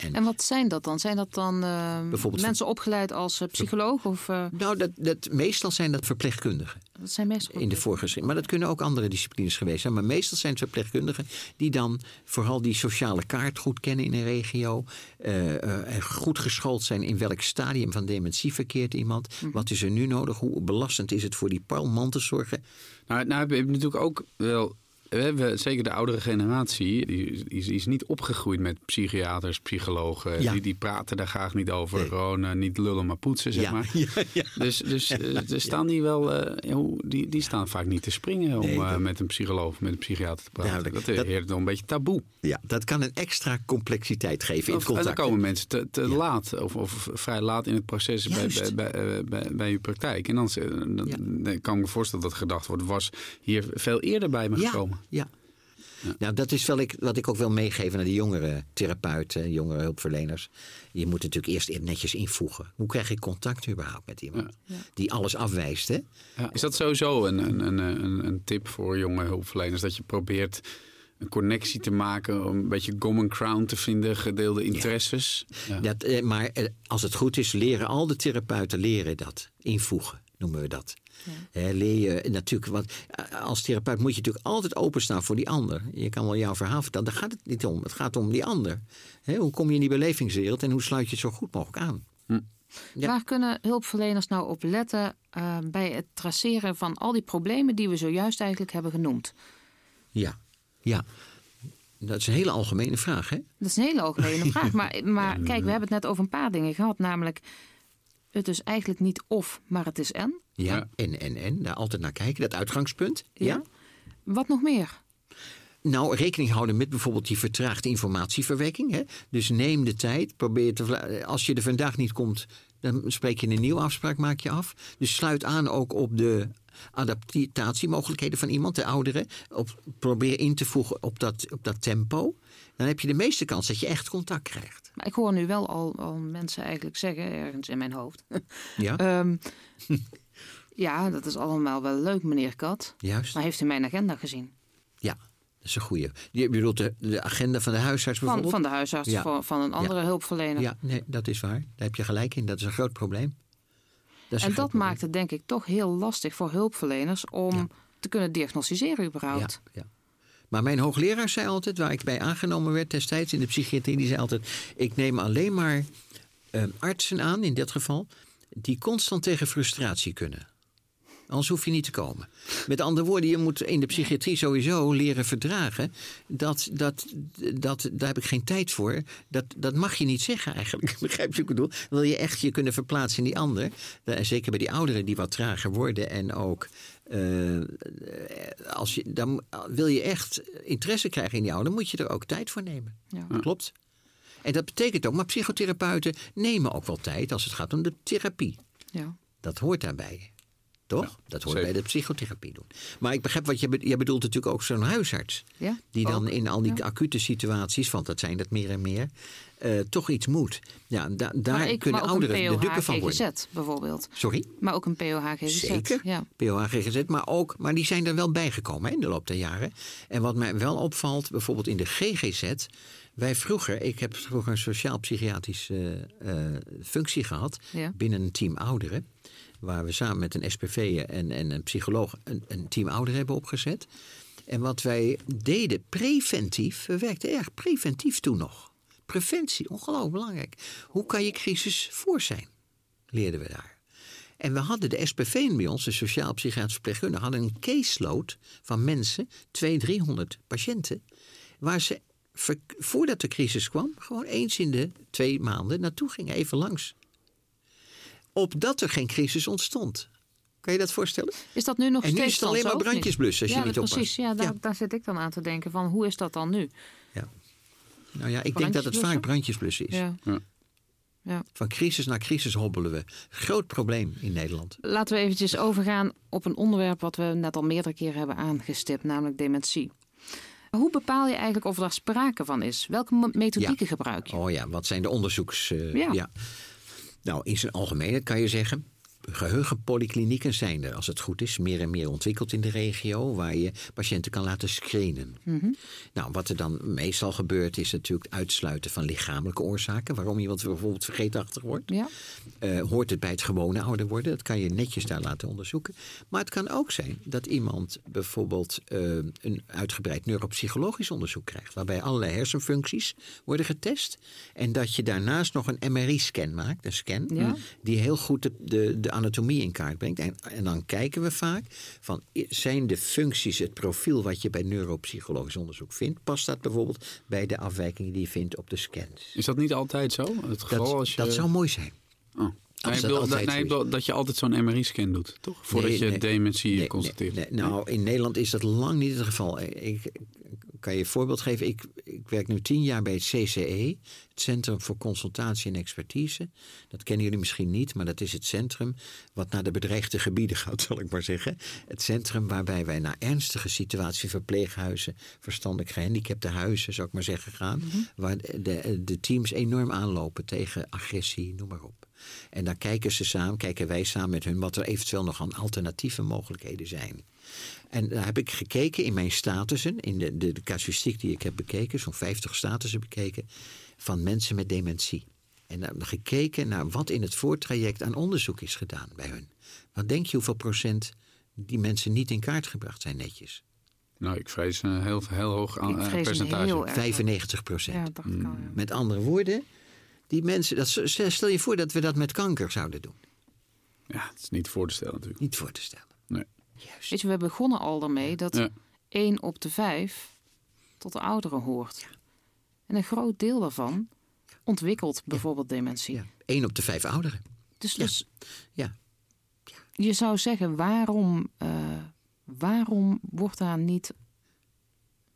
En, en, wat zijn dat dan? Zijn dat dan uh, mensen van, opgeleid als uh, psycholoog? Of, uh... Nou, dat, dat, meestal zijn dat verpleegkundigen. Dat zijn meestal in de voorgeschreven. Maar dat kunnen ook andere disciplines geweest zijn. Maar meestal zijn het verpleegkundigen die dan vooral die sociale kaart goed kennen in een regio. en goed geschoold zijn in welk stadium van dementie verkeert iemand. Mm -hmm. Wat is er nu nodig? Hoe belastend is het voor die palmantelzorgen? Nou, nou heb je natuurlijk ook wel we hebben zeker de oudere generatie, die, die is niet opgegroeid met psychiaters, psychologen. Ja. Die, die praten daar graag niet over. Nee. Gewoon uh, niet lullen, maar poetsen, zeg ja. maar. Ja. Dus, dus uh, er staan die wel, uh, die, die staan vaak niet te springen om nee, dat... met een psycholoog of met een psychiater te praten. Nou, dat, dat is nog een beetje taboe. Ja, dat kan een extra complexiteit geven in of, contact. En dan komen mensen te, te laat of, of vrij laat in het proces bij, bij, bij, bij, bij uw praktijk. En dan, dan, dan kan ik me voorstellen dat gedacht wordt, was hier veel eerder bij me gekomen. Ja, ja. Nou, dat is wel ik, wat ik ook wil meegeven naar de jongere therapeuten, jongere hulpverleners. Je moet natuurlijk eerst netjes invoegen. Hoe krijg ik contact überhaupt met iemand ja. die alles afwijst? Hè? Ja. Is dat sowieso een, een, een, een, tip voor jonge hulpverleners? Dat je probeert een connectie te maken, een beetje common crown te vinden, gedeelde interesses? Ja. Dat, maar als het goed is, leren al de therapeuten leren dat. Invoegen noemen we dat. Ja. He, leer je natuurlijk, want als therapeut moet je natuurlijk altijd openstaan voor die ander. Je kan wel jouw verhaal vertellen, daar gaat het niet om. Het gaat om die ander. He, hoe kom je in die belevingswereld en hoe sluit je het zo goed mogelijk aan? Hm. Ja. Waar kunnen hulpverleners nou op letten uh, bij het traceren van al die problemen die we zojuist eigenlijk hebben genoemd? Ja, ja. Dat is een hele algemene vraag, hè? Dat is een hele algemene vraag. Maar, maar kijk, we hebben het net over een paar dingen gehad. Namelijk, het is eigenlijk niet of, maar het is en. Ja, ja. en, en, en. Daar altijd naar kijken, dat uitgangspunt. Ja. ja. Wat nog meer? Nou, rekening houden met bijvoorbeeld die vertraagde informatieverwerking. Hè? Dus neem de tijd. Probeer te, als je er vandaag niet komt, dan spreek je een nieuwe afspraak, maak je af. Dus sluit aan ook op de adaptatiemogelijkheden van iemand, de ouderen. Op, probeer in te voegen op dat, op dat tempo. Dan heb je de meeste kans dat je echt contact krijgt. Maar ik hoor nu wel al, al mensen eigenlijk zeggen, ergens in mijn hoofd. Ja? um, ja, dat is allemaal wel leuk, meneer Kat. Juist. Maar heeft u mijn agenda gezien? Ja, dat is een goeie. Je bedoelt de, de agenda van de huisarts bijvoorbeeld? Van, van de huisarts, ja. van, van een andere ja. hulpverlener. Ja, nee, dat is waar. Daar heb je gelijk in. Dat is een groot probleem. Dat en dat maakt het denk ik toch heel lastig voor hulpverleners om ja. te kunnen diagnosticeren überhaupt. Ja, ja. Maar mijn hoogleraar zei altijd, waar ik bij aangenomen werd destijds in de psychiatrie, die zei altijd: Ik neem alleen maar uh, artsen aan, in dit geval, die constant tegen frustratie kunnen. Anders hoef je niet te komen. Met andere woorden, je moet in de psychiatrie sowieso leren verdragen. Dat, dat, dat, daar heb ik geen tijd voor. Dat, dat mag je niet zeggen eigenlijk. Begrijp je wat ik bedoel? Wil je echt je kunnen verplaatsen in die ander? En zeker bij die ouderen die wat trager worden. En ook uh, als je, dan wil je echt interesse krijgen in die ouder, moet je er ook tijd voor nemen. Ja. Klopt. En dat betekent ook, maar psychotherapeuten nemen ook wel tijd als het gaat om de therapie. Ja. Dat hoort daarbij. Toch? dat hoort bij de psychotherapie doen. Maar ik begrijp wat je, je bedoelt natuurlijk ook zo'n huisarts. Ja, die dan in al die acute situaties, want dat zijn dat meer en meer, uh, toch iets moet. Ja, da daar kunnen ouderen de dupe van worden. bijvoorbeeld. Sorry? Maar ook een POH-GGZ. Zeker, ja. POH-GGZ, maar, ook, maar die zijn er wel bijgekomen in de loop der jaren. En wat mij wel opvalt, bijvoorbeeld in de GGZ... Wij vroeger, ik heb vroeger een sociaal-psychiatrische uh, functie gehad binnen een team ouderen. Waar we samen met een SPV en, en een psycholoog een, een team ouderen hebben opgezet. En wat wij deden preventief, we werkten erg preventief toen nog. Preventie, ongelooflijk belangrijk. Hoe kan je crisis voor zijn? Leerden we daar. En we hadden de SPV bij ons, de sociaal-psychiatrische verpleegkundige, hadden een caseload van mensen, 200, 300 patiënten, waar ze voordat de crisis kwam, gewoon eens in de twee maanden naartoe gingen, even langs. Opdat er geen crisis ontstond. Kan je dat voorstellen? Is dat nu nog en steeds nu is het alleen maar brandjes blussen als ja, je niet precies, oppast. Ja, daar, daar zit ik dan aan te denken van hoe is dat dan nu? Ja. Nou ja, ik denk dat het vaak brandjesblussen is. Ja. ja. Ja. Van crisis naar crisis hobbelen we. Groot probleem in Nederland. Laten we eventjes overgaan op een onderwerp wat we net al meerdere keren hebben aangestipt, namelijk dementie. Hoe bepaal je eigenlijk of er sprake van is? Welke methodieken gebruik je? Oh ja, wat zijn de onderzoeks... Uh, ja. Nou, in zijn algemeenheid kan je zeggen geheugenpolyklinieken zijn er, als het goed is, meer en meer ontwikkeld in de regio, waar je patiënten kan laten screenen. Mhm. Nou, wat er dan meestal gebeurt, is natuurlijk uitsluiten van lichamelijke oorzaken, waarom iemand bijvoorbeeld vergeetachtig wordt. Ja. Uh, hoort het bij het gewone ouder worden? Dat kan je netjes daar laten onderzoeken. Maar het kan ook zijn dat iemand bijvoorbeeld uh, een uitgebreid neuropsychologisch onderzoek krijgt, waarbij allerlei hersenfuncties worden getest. En dat je daarnaast nog een MRI-scan maakt, een scan, ja. die heel goed de, de, de anatomie in kaart brengt. En, en, dan kijken we vaak van zijn de functies, het profiel wat je bij neuropsychologisch onderzoek vindt, past dat bijvoorbeeld bij de afwijkingen die je vindt op de scans? Is dat niet altijd zo? Het geval dat, als je... dat zou mooi zijn. Oh. Nee, dat, dat, nee, dat, je altijd zo'n MRI-scan doet, toch? Voordat je dementie constateert. nou, in Nederland is dat lang niet het geval. Ik, kan je een voorbeeld geven. Ik, ik werk nu tien jaar bij het CCE, het Centrum voor Consultatie en Expertise. Dat kennen jullie misschien niet, maar dat is het centrum wat naar de bedreigde gebieden gaat, zal ik maar zeggen. Het centrum waarbij wij naar ernstige situaties, verpleeghuizen, verstandelijk gehandicapte huizen, zou ik maar zeggen, gaan. Mhm. Waar de, de teams enorm aanlopen tegen agressie, noem maar op. En daar kijken ze samen, kijken wij samen met hun wat er eventueel nog aan alternatieve mogelijkheden zijn. En daar heb ik gekeken in mijn statussen, in de, de, de casuïstiek die ik heb bekeken, zo'n 50 statussen bekeken, van mensen met dementie. En dan gekeken naar wat in het voortraject aan onderzoek is gedaan bij hun. Wat denk je hoeveel procent die mensen niet in kaart gebracht zijn netjes? Nou, ik vrees een heel, heel hoog aan, uh, percentage. 95 procent. Ja, dat kan, ja. Met andere woorden, die mensen, dat, stel je voor dat we dat met kanker zouden doen. Ja, het is niet voor te stellen natuurlijk. Niet voor te stellen. Nee. Juist. Weet je, we begonnen al daarmee dat ja. 1 op de 5 tot de ouderen hoort. En een groot deel daarvan ontwikkelt bijvoorbeeld dementie. Ja. 1 op de 5 ouderen. Dus, dus ja. je zou zeggen, waarom, uh, waarom wordt daar niet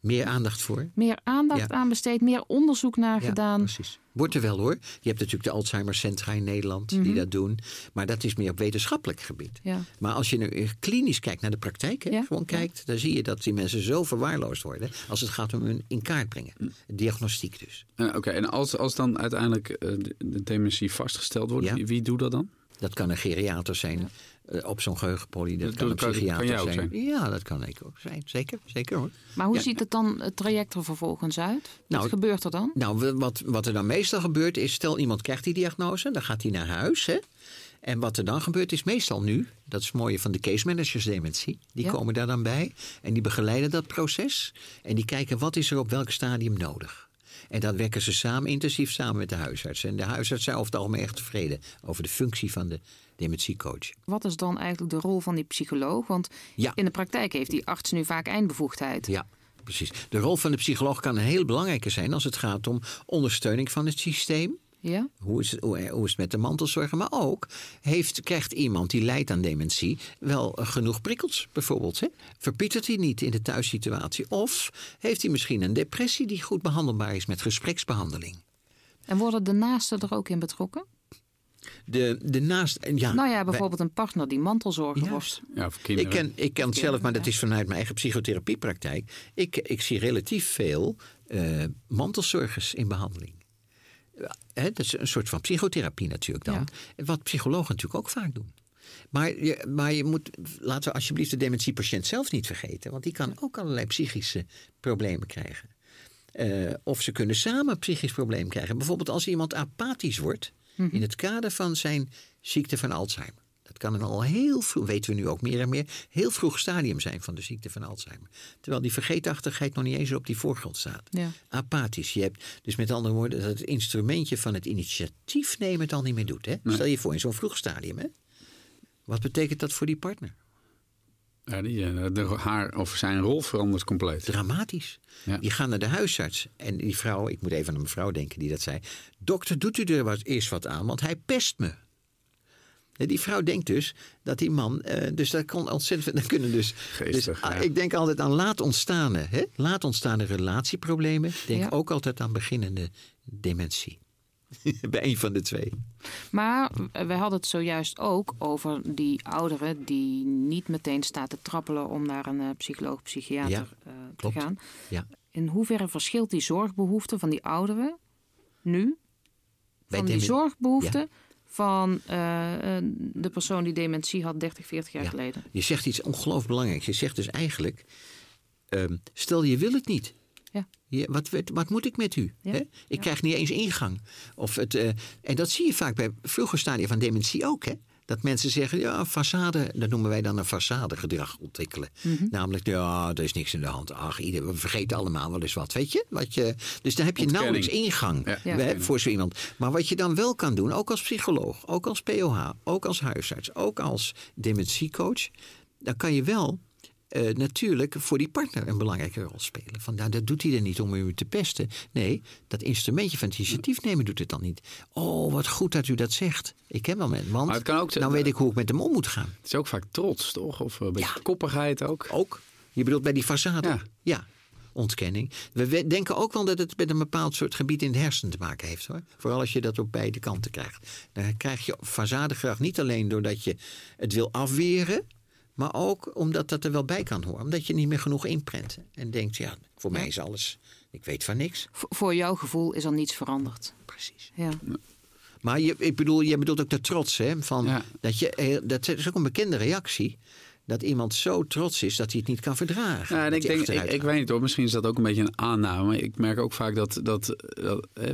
meer aandacht voor. Meer aandacht aan besteed, meer onderzoek naar ja, gedaan. Precies. Wordt er wel hoor. Je hebt natuurlijk de Alzheimer-centra in Nederland die mhm. dat doen. Maar dat is meer op wetenschappelijk gebied. Ja. Maar als je nu klinisch kijkt naar de praktijk, hè, gewoon kijkt, dan zie je dat die mensen zo verwaarloosd worden als het gaat om hun in kaart brengen. Mm. Diagnostiek dus. Uh, Oké, en als, als dan uiteindelijk uh, de dementie vastgesteld wordt, wie, wie doet dat dan? Dat kan een geriater zijn. Eh, op zo'n geheugenpolie. Dat, kan een psychiater zijn. zijn. Ja, dat kan ik ook zijn. Zeker, zeker hoor. Maar hoe ziet het dan het traject er vervolgens uit? Wat nou, gebeurt er dan? Nou, wat, wat er dan meestal gebeurt is, stel iemand krijgt die diagnose, dan gaat hij naar huis. Hè? En wat er dan gebeurt is meestal nu, dat is het mooie van de case managers dementie, die komen daar dan bij en die begeleiden dat proces en die kijken wat is er op welk stadium nodig. En dat werken ze samen, intensief samen met de huisarts. En de huisarts zijn over het algemeen echt tevreden over de functie van de dementiecoach. Wat is dan eigenlijk de rol van die psycholoog? Want Ja. in de praktijk heeft die arts nu vaak eindbevoegdheid. Ja, precies. De rol van de psycholoog kan een heel belangrijke zijn als het gaat om ondersteuning van het systeem. Ja? Hoe is, het, hoe, hoe is het met de mantelzorgen? Maar ook heeft, krijgt iemand die lijdt aan dementie wel eh, genoeg prikkels, bijvoorbeeld. Hè? Verpietert hij niet in de thuissituatie? Of heeft hij misschien een depressie die goed behandelbaar is met gespreksbehandeling? En worden de naasten er ook in betrokken? De, de naast, ja, nou ja, wij- bijvoorbeeld een partner die mantelzorger wordt. Juist. Ja, Ik kinderen. ken, ik ken het zelf, maar dat is vanuit mijn eigen psychotherapiepraktijk. Ik, ik zie relatief veel eh, mantelzorgers in behandeling. Dat is een soort van psychotherapie natuurlijk dan. Wat psychologen natuurlijk ook vaak doen. Maar je, maar je moet, laten we alsjeblieft de dementiepatiënt zelf niet vergeten. Want die kan ook allerlei psychische problemen krijgen. Eh, of ze kunnen samen een psychisch probleem krijgen. Bijvoorbeeld als iemand apathisch wordt in het kader van zijn ziekte van Alzheimer. Dat kan een al heel vroeg, weten we nu ook meer en meer, heel vroeg stadium zijn van de ziekte van Alzheimer. Terwijl die vergeetachtigheid nog niet eens op die voorgrond staat. Ja. Apathisch. Je hebt dus met andere woorden dat het instrumentje van het initiatief nemen het al niet meer doet. Hè? Stel je voor in zo'n vroeg stadium. Hè? Wat betekent dat voor die partner? Ja, die, eh, de, haar of zijn rol verandert compleet. Dramatisch. Ja. Die gaan naar de huisarts. En die vrouw, ik moet even aan een mevrouw denken die dat zei. Dokter, doet u er wat, eerst wat aan, want hij pest me. En die vrouw denkt dus dat die man, eh, dus dat kon ontzettend, dat kunnen dus. Geestig, dus ja. Ik denk altijd aan laat ontstaande, hè? laat ontstaande relatieproblemen. Denk Ja. ook altijd aan beginnende dementie. Bij een van de twee. Maar eh, wij hadden het zojuist ook over die ouderen die niet meteen staat te trappelen om naar een eh, psycholoog, psychiater Ja, eh, te klopt. gaan. Ja. In hoeverre verschilt die zorgbehoefte van die ouderen nu Bij van die zorgbehoefte van eh, eh, de persoon die dementie had 30, 40 jaar Ja. geleden? Je zegt iets ongelooflijk belangrijks. Je zegt dus eigenlijk, ehm, stel je wil het niet. Ja. Wat, wat, moet ik met u? Ja. Ik krijg niet eens ingang. Of het, eh, en dat zie je vaak bij vroege stadia van dementie ook. Hè? Dat mensen zeggen, ja, façade, dat noemen wij dan een façadegedrag ontwikkelen. Mhm. Namelijk, ja, er is niks in de hand. Ach, ieder, we vergeten allemaal wel eens wat, weet je? Wat je dus dan heb je Ontkenning. nauwelijks ingang Ja. Ja. hè, voor zo iemand. Maar wat je dan wel kan doen, ook als psycholoog, ook als POH, ook als huisarts, ook als dementiecoach, dan kan je wel eh, natuurlijk voor die partner een belangrijke rol spelen. Van, nou, dat doet hij er niet om u te pesten. Nee, dat instrumentje van het initiatief nemen doet het dan niet. Oh, wat goed dat u dat zegt. Ik ken wel met, want Maar het kan ook zijn- nou weet ik hoe ik met hem om moet gaan. Het is ook vaak trots, toch? Of een beetje Ja. koppigheid ook. Ook. Je bedoelt bij die façade? Ja. ja. Ontkenning. We denken ook wel dat het met een bepaald soort gebied in de hersenen te maken heeft hoor. Vooral als je dat op beide kanten krijgt. Dan krijg je façadegedrag niet alleen doordat je het wil afweren. Maar ook omdat dat er wel bij kan horen. Omdat je niet meer genoeg inprent. En denkt, ja, voor mij is alles. Ik weet van niks. V- voor jouw gevoel is er niets veranderd. Precies. Ja. Maar je, ik bedoel, je bedoelt ook de trots, hè? Van Ja. dat, je, eh, dat is ook een bekende reactie. Dat iemand zo trots is dat hij het niet kan verdragen. Ja, en ik, denk, ik, ik weet niet hoor, misschien is dat ook een beetje een aanname. Maar ik merk ook vaak dat, dat, dat eh,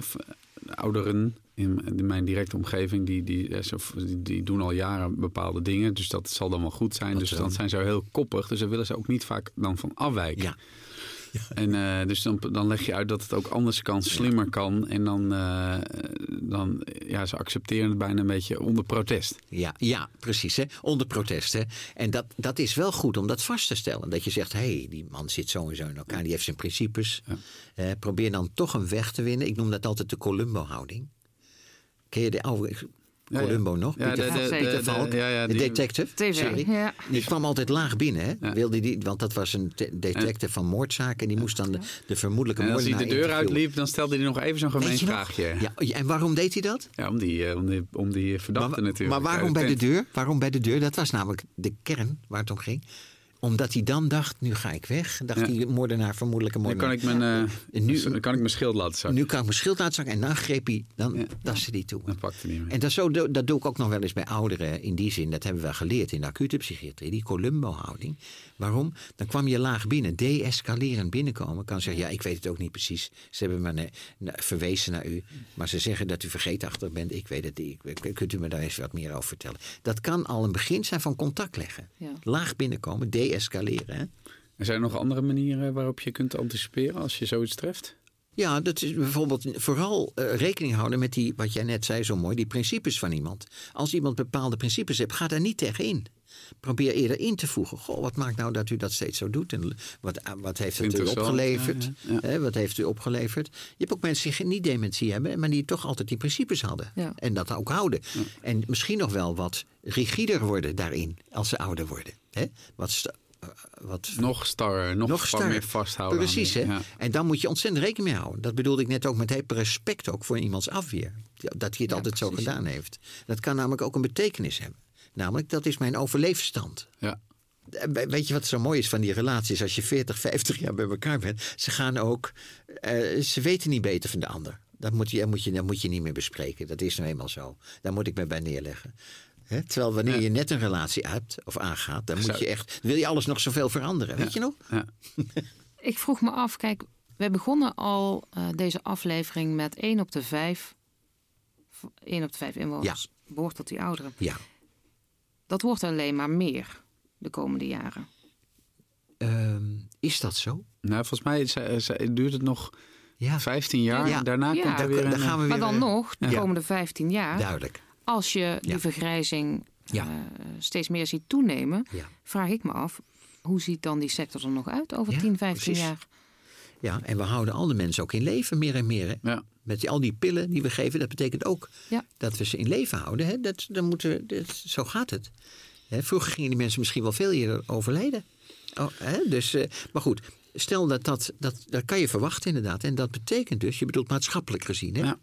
ouderen in, in mijn directe omgeving, die, die, eh, die, die doen al jaren bepaalde dingen. Dus dat zal dan wel goed zijn. Dat dus dan zijn ze heel koppig. Dus daar willen ze ook niet vaak dan van afwijken. Ja. En eh, dus dan, dan leg je uit dat het ook anders kan, slimmer kan. En dan, eh, dan ja, ze accepteren het bijna een beetje onder protest. Ja, ja, precies. Hè? Onder protest. Hè? En dat, dat is wel goed om dat vast te stellen. Dat je zegt, hé, hey, die man zit zo en zo in elkaar. Die heeft zijn principes. Probeer dan toch een weg te winnen. Ik noem dat altijd de Columbo-houding. Ken je de oude Columbo ja. nog? Ja, Pieter, de- de- Pieter de- de- Valk, ja, ja, de die- detective. TV, Sorry. ja. Die kwam altijd laag binnen, hè? Ja. Wilde die, want dat was een te- detective van moordzaken. En die moest dan de, de vermoedelijke En als hij moordenaar de deur uitliep, dan stelde hij nog even zo'n gemeen vraagje. Ja, en waarom deed hij dat? Ja, om die, eh, om die, om die verdachte Maar, natuurlijk. maar waarom Ja, bij de deur? Waarom bij de deur? Dat was namelijk de kern waar het om ging. Omdat hij dan dacht, nu ga ik weg. Dacht Ja. die moordenaar, vermoedelijke Dan kan moordenaar. ik mijn, En nu- dan kan ik mijn schild laten zakken. Nu kan ik mijn schild uitzakken. En dan greep hij, dan Ja. tastte hij toe. Dat pakt hij. En dat, zo, dat doe ik ook nog wel eens bij ouderen in die zin. Dat hebben we geleerd in de acute psychiatrie. Die Columbo-houding. Waarom? Dan kwam je laag binnen. De-escalerend binnenkomen. Kan zeggen, ja, ik weet het ook niet precies. Ze hebben me na- verwezen naar u. Maar ze zeggen dat u vergeetachtig bent. Ik weet het niet. Ik- Kunt u me daar eens wat meer over vertellen? Dat kan al een begin zijn van contact leggen. Ja. Laag binnenkomen, de-escaleren. hè? En zijn er nog andere manieren waarop je kunt anticiperen als je zoiets treft? Ja, dat is bijvoorbeeld vooral eh, rekening houden met die, wat jij net zei zo mooi, die principes van iemand. Als iemand bepaalde principes hebt, ga daar niet tegenin. Probeer eerder in te voegen. Goh, wat maakt nou dat u dat steeds zo doet? En wat, eh, wat heeft het u opgeleverd? ja, ja, ja. Hè, wat heeft u opgeleverd? Je hebt ook mensen die niet dementie hebben, maar die toch altijd die principes hadden. Ja. En dat ook houden. En misschien nog wel wat rigider worden daarin als ze ouder worden. Hè? Wat, wat Nog starrer, nog, sterker. meer vasthouden. Precies, hè? ja. En dan moet je ontzettend rekening mee houden. Dat bedoelde ik net ook met heel respect ook voor iemands afweer. Dat hij het Ja, altijd zo gedaan heeft. Dat kan namelijk ook een betekenis hebben. Namelijk, dat is mijn overleefstand. Ja. Eh, Weet je wat zo mooi is van die relaties als je 40, 50 jaar bij elkaar bent? Ze gaan ook, eh, ze weten niet beter van de ander. Dat moet, je, dat moet je, dat moet je niet meer bespreken. Dat is nou eenmaal zo. Daar moet ik me bij neerleggen. Hè? Terwijl wanneer Ja. je net een relatie hebt of aangaat, dan moet je echt, wil je alles nog zoveel veranderen. Weet je nog? Ja. Ik vroeg me af, kijk, we begonnen al eh, deze aflevering met 1 op de 5, 1 op de 5 inwoners behoort tot die ouderen. Ja. Dat wordt alleen maar meer de komende jaren. Ehm, is dat zo? Nou, volgens mij ze- ze- duurt het nog Ja, 15 jaar. Ja. En daarna Ja. komt er weer daar een... gaan we weer. Maar dan eh, nog, de Ja. komende 15 jaar, Duidelijk. Als je die Ja. vergrijzing Ja. eh, steeds meer ziet toenemen, Ja. vraag ik me af, hoe ziet dan die sector er nog uit over Ja, 10, 15 precies. jaar? Ja, en we houden al de mensen ook in leven, meer en meer. Hè? Ja. Met die, al die pillen die we geven, dat betekent ook Ja. dat we ze in leven houden. Hè? Dat, dan moeten, we- dat, zo gaat het. Hè? Vroeger gingen die mensen misschien wel veel eerder overlijden. Oh, hè? Dus, eh, maar goed, stel dat dat, dat dat kan je verwachten inderdaad. En dat betekent dus, je bedoelt maatschappelijk gezien, hè? Ja.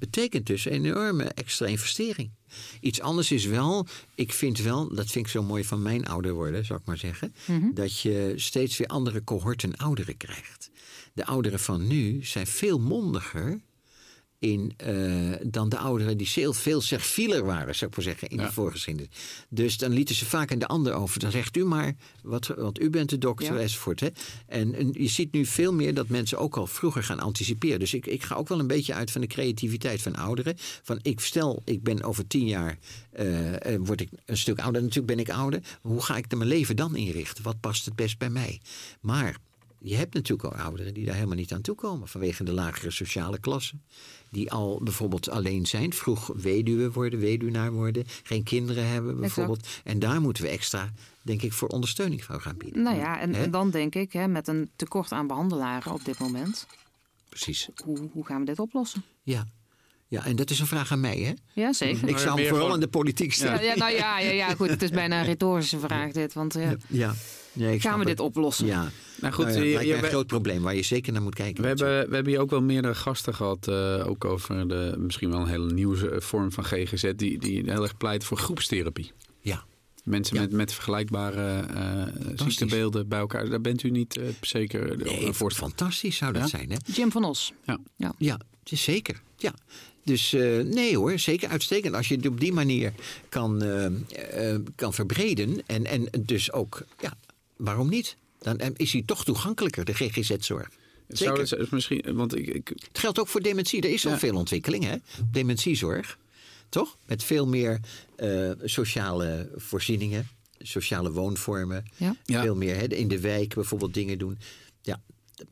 Betekent dus een enorme extra investering. Iets anders is wel, ik vind wel, dat vind ik zo mooi van mijn ouder worden, zou ik maar zeggen, dat je steeds weer andere cohorten ouderen krijgt. De ouderen van nu zijn veel mondiger in, eh, dan de ouderen die veel, veel servieler waren, zou ik maar zeggen, in Ja. de voorgeschiedenis. Dus dan lieten ze vaak aan de ander over. Dan zegt u maar, wat, want u bent de dokter, Ja. enzovoort. Hè? En, en je ziet nu veel meer dat mensen ook al vroeger gaan anticiperen. Dus ik, ik ga ook wel een beetje uit van de creativiteit van ouderen. Van ik stel, ik ben over tien jaar, eh, eh, word ik een stuk ouder. Natuurlijk ben ik ouder. Hoe ga ik mijn leven dan inrichten? Wat past het best bij mij? Maar je hebt natuurlijk ook ouderen die daar helemaal niet aan toekomen. Vanwege de lagere sociale klasse. Die al bijvoorbeeld alleen zijn. Vroeg weduwe worden, weduwnaar worden. Geen kinderen hebben bijvoorbeeld. En daar moeten we extra, denk ik, voor ondersteuning van gaan bieden. Nou ja, en, dan denk ik, hè, met een tekort aan behandelaren op dit moment, Precies. hoe, hoe gaan we dit oplossen? Ja. ja, en dat is een vraag aan mij, hè? Ja, zeker. Ik ja, zou hem vooral in de politiek stellen. Ja, ja, nou ja, ja, ja, goed. Het is bijna een retorische vraag dit. Want eh, Ja. Nee, ik gaan we het. dit oplossen? Ja. Nou goed, Nou ja, je- je- een groot probleem waar je zeker naar moet kijken. We hebben, we hebben hier ook wel meerdere gasten gehad, eh, ook over de, misschien wel een hele nieuwe vorm van GGZ, die, die heel erg pleit voor groepstherapie. Ja. Mensen Ja. met, met vergelijkbare eh ziektebeelden bij elkaar. Daar bent u niet eh, zeker Nee, een voor. fantastisch zou dat Ja? zijn, hè? Jim van Os. Ja, het is zeker. Ja. Dus eh, nee hoor, zeker uitstekend. Als je het op die manier kan, kan verbreden en, en dus ook, ja, waarom niet? Dan eh, is hij toch toegankelijker, de GGZ-zorg. Zou Zeker. het misschien, want ik, ik, Het geldt ook voor dementie. Er is al Ja. veel ontwikkeling, hè? Dementiezorg. Toch? Met veel meer eh, sociale voorzieningen, sociale woonvormen. Ja. Ja. Veel meer hè? in de wijk bijvoorbeeld dingen doen. Ja,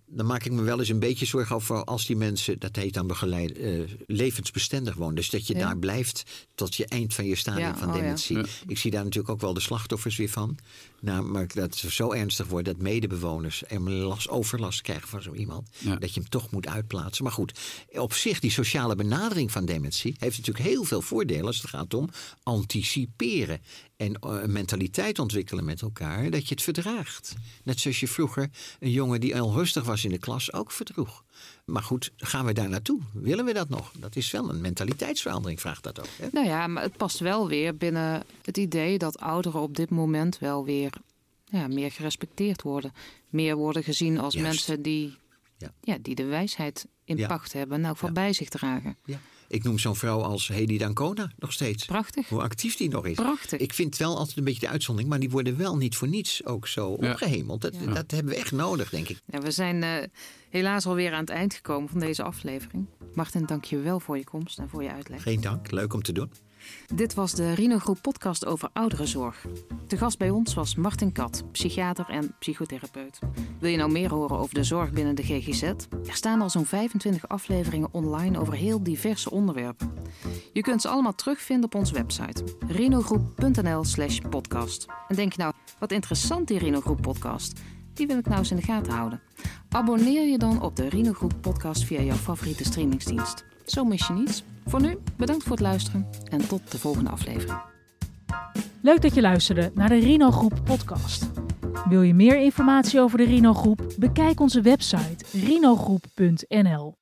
dan maak ik me wel eens een beetje zorgen over als die mensen, dat heet dan begeleid, eh, levensbestendig wonen. Dus dat je Ja. daar blijft tot je eind van je stadium Ja, van oh ja. dementie. Ja. Ik zie daar natuurlijk ook wel de slachtoffers weer van. Nou, maar dat het zo ernstig wordt dat medebewoners er last, overlast krijgen van zo iemand. Ja. Dat je hem toch moet uitplaatsen. Maar goed, op zich die sociale benadering van dementie heeft natuurlijk heel veel voordelen als het gaat om anticiperen. En eh, een mentaliteit ontwikkelen met elkaar, dat je het verdraagt. Net zoals je vroeger een jongen die al rustig was in de klas ook verdroeg. Maar goed, gaan we daar naartoe? Willen we dat nog? Dat is wel een mentaliteitsverandering, vraagt dat ook. Hè? Nou ja, maar het past wel weer binnen het idee dat ouderen op dit moment wel weer ja, meer gerespecteerd worden. Meer worden gezien als Juist. mensen die, Ja. ja. die de wijsheid in Ja. pacht hebben. Nou, voor Ja. bij zich dragen. Ja. Ik noem zo'n vrouw als Hedy Dancona nog steeds. Prachtig. Hoe actief die nog is. Prachtig. Ik vind wel altijd een beetje de uitzondering, maar die worden wel niet voor niets ook zo Ja. opgehemeld. Dat, dat hebben we echt nodig, denk ik. Ja, we zijn eh, helaas alweer aan het eind gekomen van deze aflevering. Martin, dank je wel voor je komst en voor je uitleg. Geen dank, leuk om te doen. Dit was de Rino Groep podcast over ouderenzorg. De gast bij ons was Martin Kat, psychiater en psychotherapeut. Wil je nou meer horen over de zorg binnen de GGZ? Er staan al zo'n 25 afleveringen online over heel diverse onderwerpen. Je kunt ze allemaal terugvinden op onze website rinogroep.nl slash podcast. En denk je nou, wat interessant die Rino Groep podcast. Die wil ik nou eens in de gaten houden. Abonneer je dan op de Rino Groep podcast via jouw favoriete streamingsdienst. Zo mis je niets. Voor nu, bedankt voor het luisteren en tot de volgende aflevering. Leuk dat je luisterde naar de Rino Groep podcast. Wil je meer informatie over de Rino Groep? Bekijk onze website rinogroep.nl.